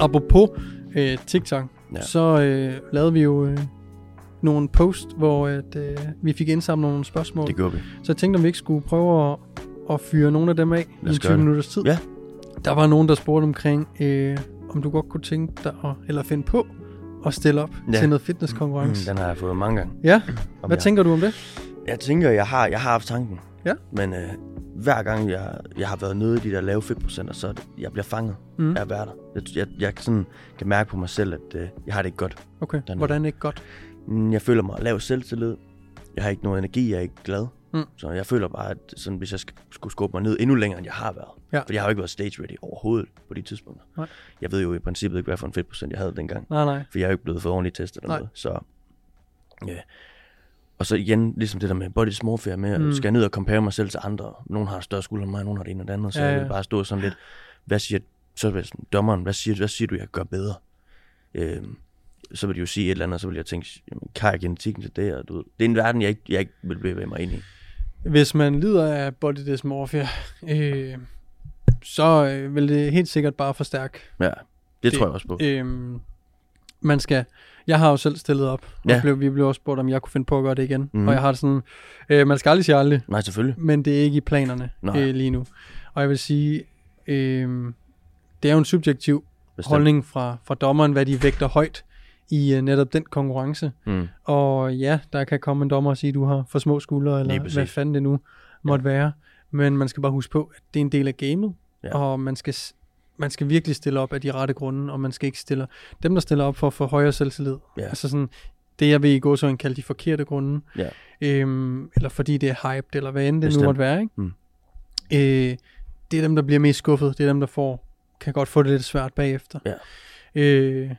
apropos øh, TikTok, Ja. så øh, lavede vi jo øh, nogle post, hvor at, øh, vi fik indsamlet nogle spørgsmål. Det gjorde vi. Så jeg tænkte, om vi ikke skulle prøve at, at fyre nogle af dem af i os en gøre 20 det. minutters tid. Ja. Der var nogen, der spurgte omkring, øh, om du godt kunne tænke dig at, eller finde på at stille op Ja. til noget Mm, fitnesskonkurrence. den har jeg fået mange gange. Ja, hvad tænker du om det? Jeg tænker, jeg har, jeg har haft tanken. Ja. Men øh, hver gang jeg, jeg har været nede i de der lave fedtprocenter, så det, jeg bliver fanget Mm. af der. Jeg, jeg, jeg sådan, kan mærke på mig selv, at øh, jeg har det ikke godt. Okay, Den er- hvordan ikke godt? Mm, Jeg føler mig lav selvtillid. Jeg har ikke nogen energi, jeg er ikke glad. Mm. Så jeg føler bare, at sådan, hvis jeg sk- skulle skubbe mig ned endnu længere, end jeg har været. Ja. For jeg har jo ikke været stage ready overhovedet på de tidspunkter. Nej. Jeg ved jo i princippet ikke, hvad for en fedtprocent jeg havde dengang. Nej, nej. For jeg er jo ikke blevet for ordentligt testet eller Nej. noget. Så, ja. Og så igen, ligesom det der med body dysmorphia med, at Mm. skal jeg ned og compare mig selv til andre. Nogen har større skuldre end mig, nogen har det ene og det andet. Så Ja, ja, jeg vil bare stå sådan lidt, hvad siger, så vil sådan, dommeren, hvad siger, hvad siger du, jeg gør bedre? Øhm, så vil de jo sige et eller andet, og så vil jeg tænke, jamen, kan jeg genetikken til det? Og du ved, det er en verden, jeg ikke, jeg ikke vil bevæge mig ind i. Hvis man lider af body dysmorphia, øh, så øh, vil det helt sikkert bare forstærke. Ja, det, Det- tror jeg også på. Øh, man skal... Jeg har jo selv stillet op, og Ja. blev, vi blev også spurgt, om jeg kunne finde på at gøre det igen. Mhm. Og jeg har det sådan, øh, man skal aldrig sige aldrig, Nej, selvfølgelig. men det er ikke i planerne Nej. øh, lige nu. Og jeg vil sige, øh, det er jo en subjektiv Bestemt. holdning fra, fra dommeren, hvad de vægter højt i øh, netop den konkurrence. Mm. Og ja, der kan komme en dommer og sige, du har for små skuldre, eller hvad fanden det nu måtte være. Men man skal bare huske på, at det er en del af gamet, Ja. og man skal, man skal virkelig stille op af de rette grunde, og man skal ikke stille... Dem, der stiller op for at få højere selvtillid, Ja. altså sådan, det jeg vil i gå så kalde de forkerte grunde, Ja. øhm, eller fordi det er hyped, eller hvad end det Bestemt. nu måtte være, ikke? Mm. Øh, det er dem, der bliver mest skuffet, det er dem, der får, kan godt få det lidt svært bagefter. Ja. Øh,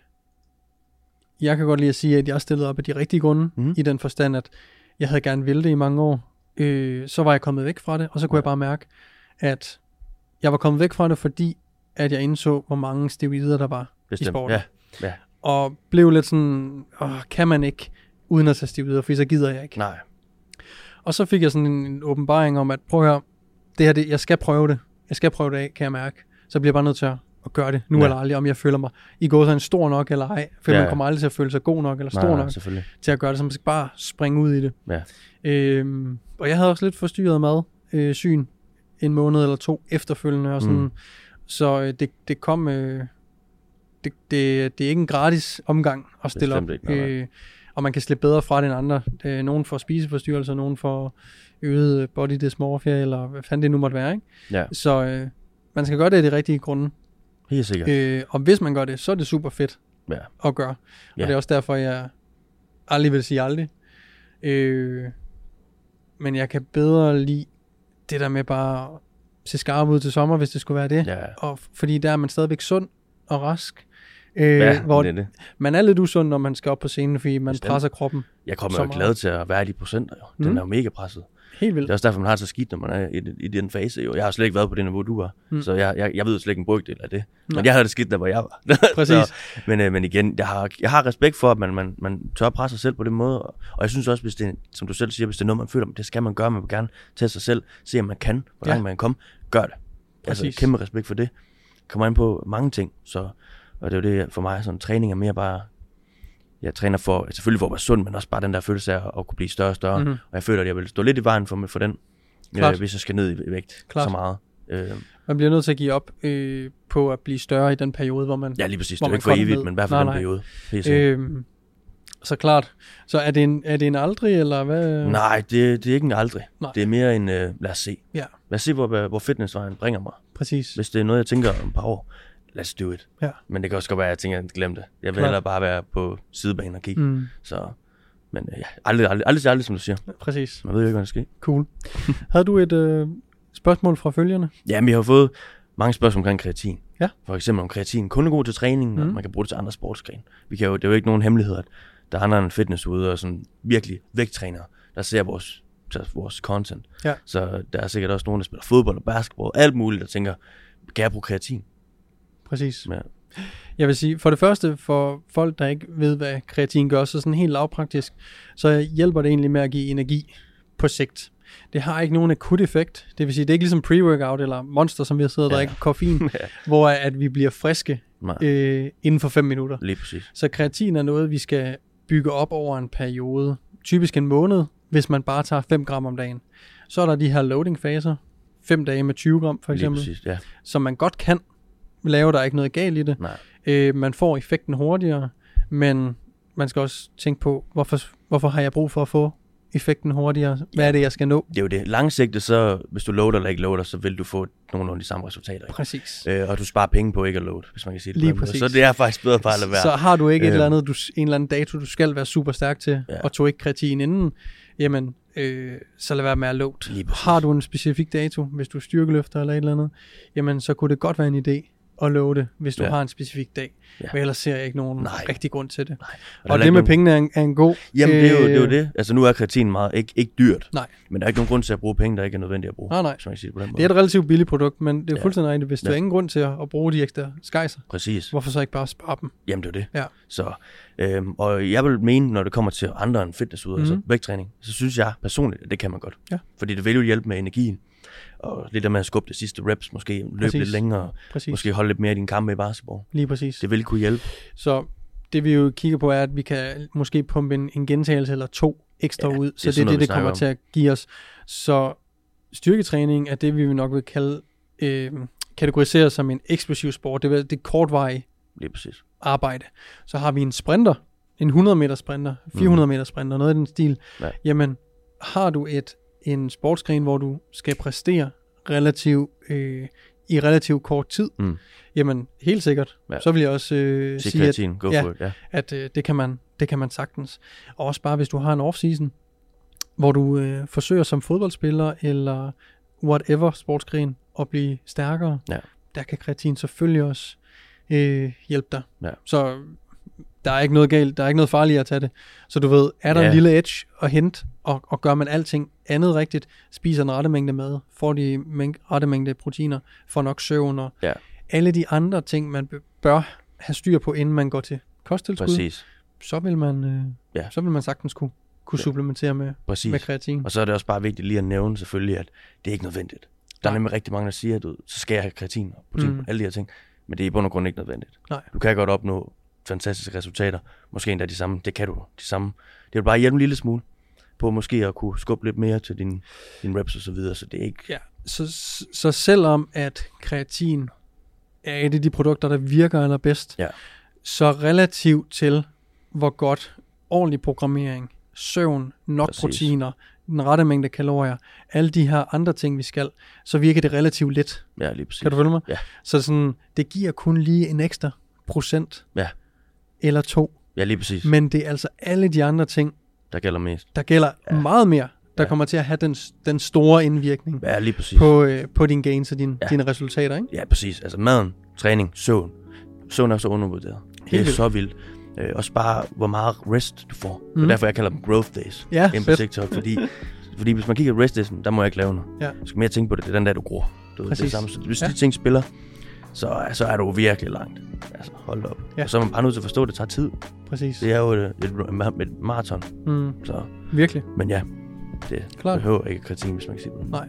jeg kan godt lide at sige, at jeg stillede op af de rigtige grunde, Mhm. i den forstand, at jeg havde gerne ville det i mange år. Øh, så var jeg kommet væk fra det, og så kunne jeg bare mærke, at jeg var kommet væk fra det, fordi at jeg indså, hvor mange steroider der var Bestemt. i sporten. Ja, ja. Og blev lidt sådan, åh, kan man ikke, uden at tage steroider, for så gider jeg ikke. Nej. Og så fik jeg sådan en, en åbenbaring om, at prøv høre, det her, det, jeg skal prøve det. Jeg skal prøve det af, kan jeg mærke. Så bliver jeg bare nødt til at, at gøre det, nu Ja. eller aldrig, om jeg føler mig i går så en stor nok eller ej. For Ja, ja. man kommer aldrig til at føle sig god nok eller stor nej, nok nej, selvfølgelig. til at gøre det, så man skal bare springe ud i det. Ja. Øhm, og jeg havde også lidt forstyrret mad, øh, syn, en måned eller to efterfølgende, og sådan, Mm. Så øh, det, det kom, øh, det, det, det er ikke en gratis omgang at stille op, ikke. Øh, og man kan slippe bedre fra det end andre. Øh, nogen får spiseforstyrrelser, nogen får øget body dysmorphia, eller hvad fanden det nu måtte være, ikke? Ja, Så øh, man skal gøre det af de rigtige grunde. helt sikkert. Øh, og hvis man gør det, så er det super fedt Ja. at gøre. Ja. Og det er også derfor, jeg aldrig vil sige aldrig. Øh, men jeg kan bedre lide det der med bare se skarp ud til sommer, hvis det skulle være det. Ja, Og fordi der er man stadigvæk sund og rask. Øh, ja hvor det er det. man er lidt usund, når man skal op på scenen, fordi man Bestemt. presser kroppen Jeg kommer jo glad til at være i de procenter, jo. Den Mm. er jo mega presset. Helt Det vildt. er også derfor, man har det så skidt, når man er i, i den fase. Jo. Jeg har slet ikke været på det niveau, du var. Mm. Så jeg, jeg, jeg ved slet ikke en brygdel af det. Men Nej. jeg havde det skidt, der hvor jeg var. Præcis. så, men, øh, men igen, jeg har, jeg har respekt for, at man, man, man tør presse sig selv på den måde. Og, og jeg synes også, hvis det, som du selv siger, hvis det er noget, man føler, det skal man gøre. Man vil gerne teste sig selv, se om man kan, hvor Ja. langt man kan komme. Gør det. Altså, Præcis. kæmpe respekt for det. Kommer ind på mange ting. Så, og det er jo det for mig, sådan træning er mere bare jeg træner for, selvfølgelig for at være sund, men også bare den der følelse af at kunne blive større og større. Mhm. Mm-hmm. Og jeg føler, at jeg vil stå lidt i vejen for, for den, Klart. øh, hvis jeg skal ned i vægt Klart. så meget. Øh, Man bliver nødt til at give op øh, på at blive større i den periode, hvor man... ja, lige præcis. Det er ikke for evigt, ned. men i hvert fald Nej, den nej. periode. Helt sikkert. Øh, så klart. Så er det en, er det en aldrig, eller hvad? Nej, det, det er ikke en aldrig. Nej. Det er mere en, øh, lad os se. Ja, Lad os se, hvor, hvor fitnessvejen bringer mig. præcis. Hvis det er noget, jeg tænker om et par år, let's do it. Ja. Men det kan også godt være, at jeg tænker, at glem det. Jeg vil Klart. hellere bare være på sidebanen og kigge. Mm. Så, men øh, ja, aldrig, aldrig, aldrig, aldrig, som du siger. præcis. Man ved jo ikke, hvad der sker. Cool. Havde du et øh, spørgsmål fra følgerne? Ja, vi har fået mange spørgsmål omkring kreatin. Ja. For eksempel om kreatin kun er god til træning, mm. og man kan bruge det til andre sportsgrene. Vi kan jo, det er jo ikke nogen hemmelighed, at der er andre end fitness ude, og sådan virkelig vægttrænere, der ser vores, vores content. Ja. Så der er sikkert også nogen, der spiller fodbold og basketball, alt muligt, der tænker, kan jeg bruge kreatin? Præcis. Ja. Jeg vil sige, for det første, for folk, der ikke ved, hvad kreatin gør, så sådan helt lavpraktisk, så hjælper det egentlig med at give energi på sigt. Det har ikke nogen akut effekt. Det vil sige, det er ikke ligesom pre-workout eller monster, som vi har siddet og Ja. drikker koffein, Ja. hvor at vi bliver friske Nej. øh, inden for 5 minutter. Lige præcis. Så kreatin er noget, vi skal bygge op over en periode. Typisk en måned, hvis man bare tager 5 gram om dagen. Så er der de her loading-faser. 5 dage med 20 gram for Lige eksempel. præcis, ja. Som man godt kan lave, der er ikke noget galt i det. Nej. Øh, man får effekten hurtigere, men man skal også tænke på, hvorfor, hvorfor har jeg brug for at få effekten hurtigere? Hvad er det, jeg skal nå? Det er jo det. Langsigtet, så hvis du loader eller ikke loader, så vil du få nogenlunde de samme resultater. Ikke? Præcis. Øh, og du sparer penge på ikke at load, hvis man kan sige det. Lige præcis. Så det er faktisk bedre bare at lade være. Så har du ikke et Øh. eller andet, du, en eller anden dato, du skal være super stærk til, Ja. og tog ikke kreatin inden, jamen, øh, så lad være med at load. Har du en specifik dato, hvis du er styrkeløfter eller et eller andet, jamen, så kunne det godt være en idé at loade, hvis du Ja. har en specifik dag. Ja. Men ellers ser jeg ikke nogen Nej. rigtig grund til det. Nej. Og, der og det med nogen- pengene er en, er en god... Jamen, det er, jo, det er jo øh, det. Altså, nu er kreatin meget ikke, ikke dyrt. Nej. Men der er ikke nogen grund til at bruge penge, der ikke er nødvendigt at bruge. Nej, nej. Hvis man kan sige det på den måde. Det er et relativt billigt produkt, men det er Ja. fuldstændig rigtigt. Hvis du Ja. har ingen grund til at, bruge de ekstra skejser, Præcis. hvorfor så ikke bare spare dem? Jamen, det er det. Ja. Så, øhm, og jeg vil mene, når det kommer til andre end fitnessudøvere, mm-hmm. Mhm. altså vægttræning, så synes jeg personligt, at det kan man godt. Ja. Fordi det vil jo hjælpe med energien. Og lidt der med at skubbe det sidste reps, måske løbe Præcis. lidt længere, Præcis. måske holde lidt mere i din kampe i basketball. Lige præcis. Det vil kunne hjælpe. Så det vi jo kigger på er, at vi kan måske pumpe en, en gentagelse eller to ekstra Ja, ud, det er så det er noget, det, det kommer snakker til at give os. Så styrketræning er det, vi nok vil kalde øh, kategorisere som en eksplosiv sport. Det er, det er kortvarig Lige præcis. arbejde. Så har vi en sprinter, en 100 meter sprinter, 400 meter sprinter, noget i den stil. Ja. Jamen, har du et en sportsgren, hvor du skal præstere relativt øh, i relativt kort tid, Mm. jamen helt sikkert, Ja. så vil jeg også øh, Sig sige, at go ja. it. Ja. at øh, det, kan man, det kan man sagtens. Og også bare, hvis du har en off-season, hvor du øh, forsøger som fodboldspiller eller whatever sportsgren at blive stærkere, Ja. der kan kreatin selvfølgelig også øh, hjælpe dig. Ja. Så der er ikke noget galt, der er ikke noget farligt at tage det. Så du ved, er der Ja. en lille edge at hente, og, og gør man alting andet rigtigt, spiser en rette mængde mad, får de mæng- rette mængde proteiner, får nok søvn og Ja. alle de andre ting, man bør have styr på, inden man går til kosttilskud, Præcis. så vil man, øh, Ja. så vil man sagtens kunne, kunne Ja. supplementere med, Præcis. med kreatin. Og så er det også bare vigtigt lige at nævne selvfølgelig, at det er ikke nødvendigt. Der er nemlig rigtig mange, der siger, at du, så skal jeg have kreatin og protein, mm. alle de her ting. Men det er i bund og grund ikke nødvendigt. Nej. Du kan godt opnå fantastiske resultater. Måske endda de samme. Det kan du. De samme. Det vil bare hjælpe en lille smule på måske at kunne skubbe lidt mere til din, din reps og så videre. Så det er ikke... Ja, så, så selvom at kreatin er et af de produkter, der virker allerbedst, Ja. så relativt til, hvor godt ordentlig programmering, søvn, nok Præcis. proteiner, den rette mængde kalorier, alle de her andre ting, vi skal, så virker det relativt let. Ja, lige præcis. Kan du følge mig? Ja. Så sådan, det giver kun lige en ekstra procent Ja. Eller to, Ja, lige præcis. men det er altså alle de andre ting, Der gælder mest. der gælder Ja. meget mere, der Ja. kommer til at have den, den store indvirkning Ja, lige præcis. på, øh, på din gains og din, Ja. dine resultater, ikke? Ja, præcis. Altså maden, træning, søvn. Søvn er så undervurderet. det er vildt. så vildt. Øh, også bare, hvor meget rest du får. Mm. Og derfor jeg kalder dem growth days. Ja, på. TikTok, fordi, fordi hvis man kigger på rest days, der må jeg ikke lave noget. Ja. Du skal mere tænke på det, det er den der, du gror. Du det er samme. Hvis Ja. de ting spiller, så, så er du virkelig langt. Altså, hold op. Ja. Og så er man bare nødt til at forstå, at det tager tid. Præcis. Det er jo et, et, et, et maraton. Mm, Så, virkelig. men ja, det Klart. behøver ikke kritik, hvis man kan sige det. Nej.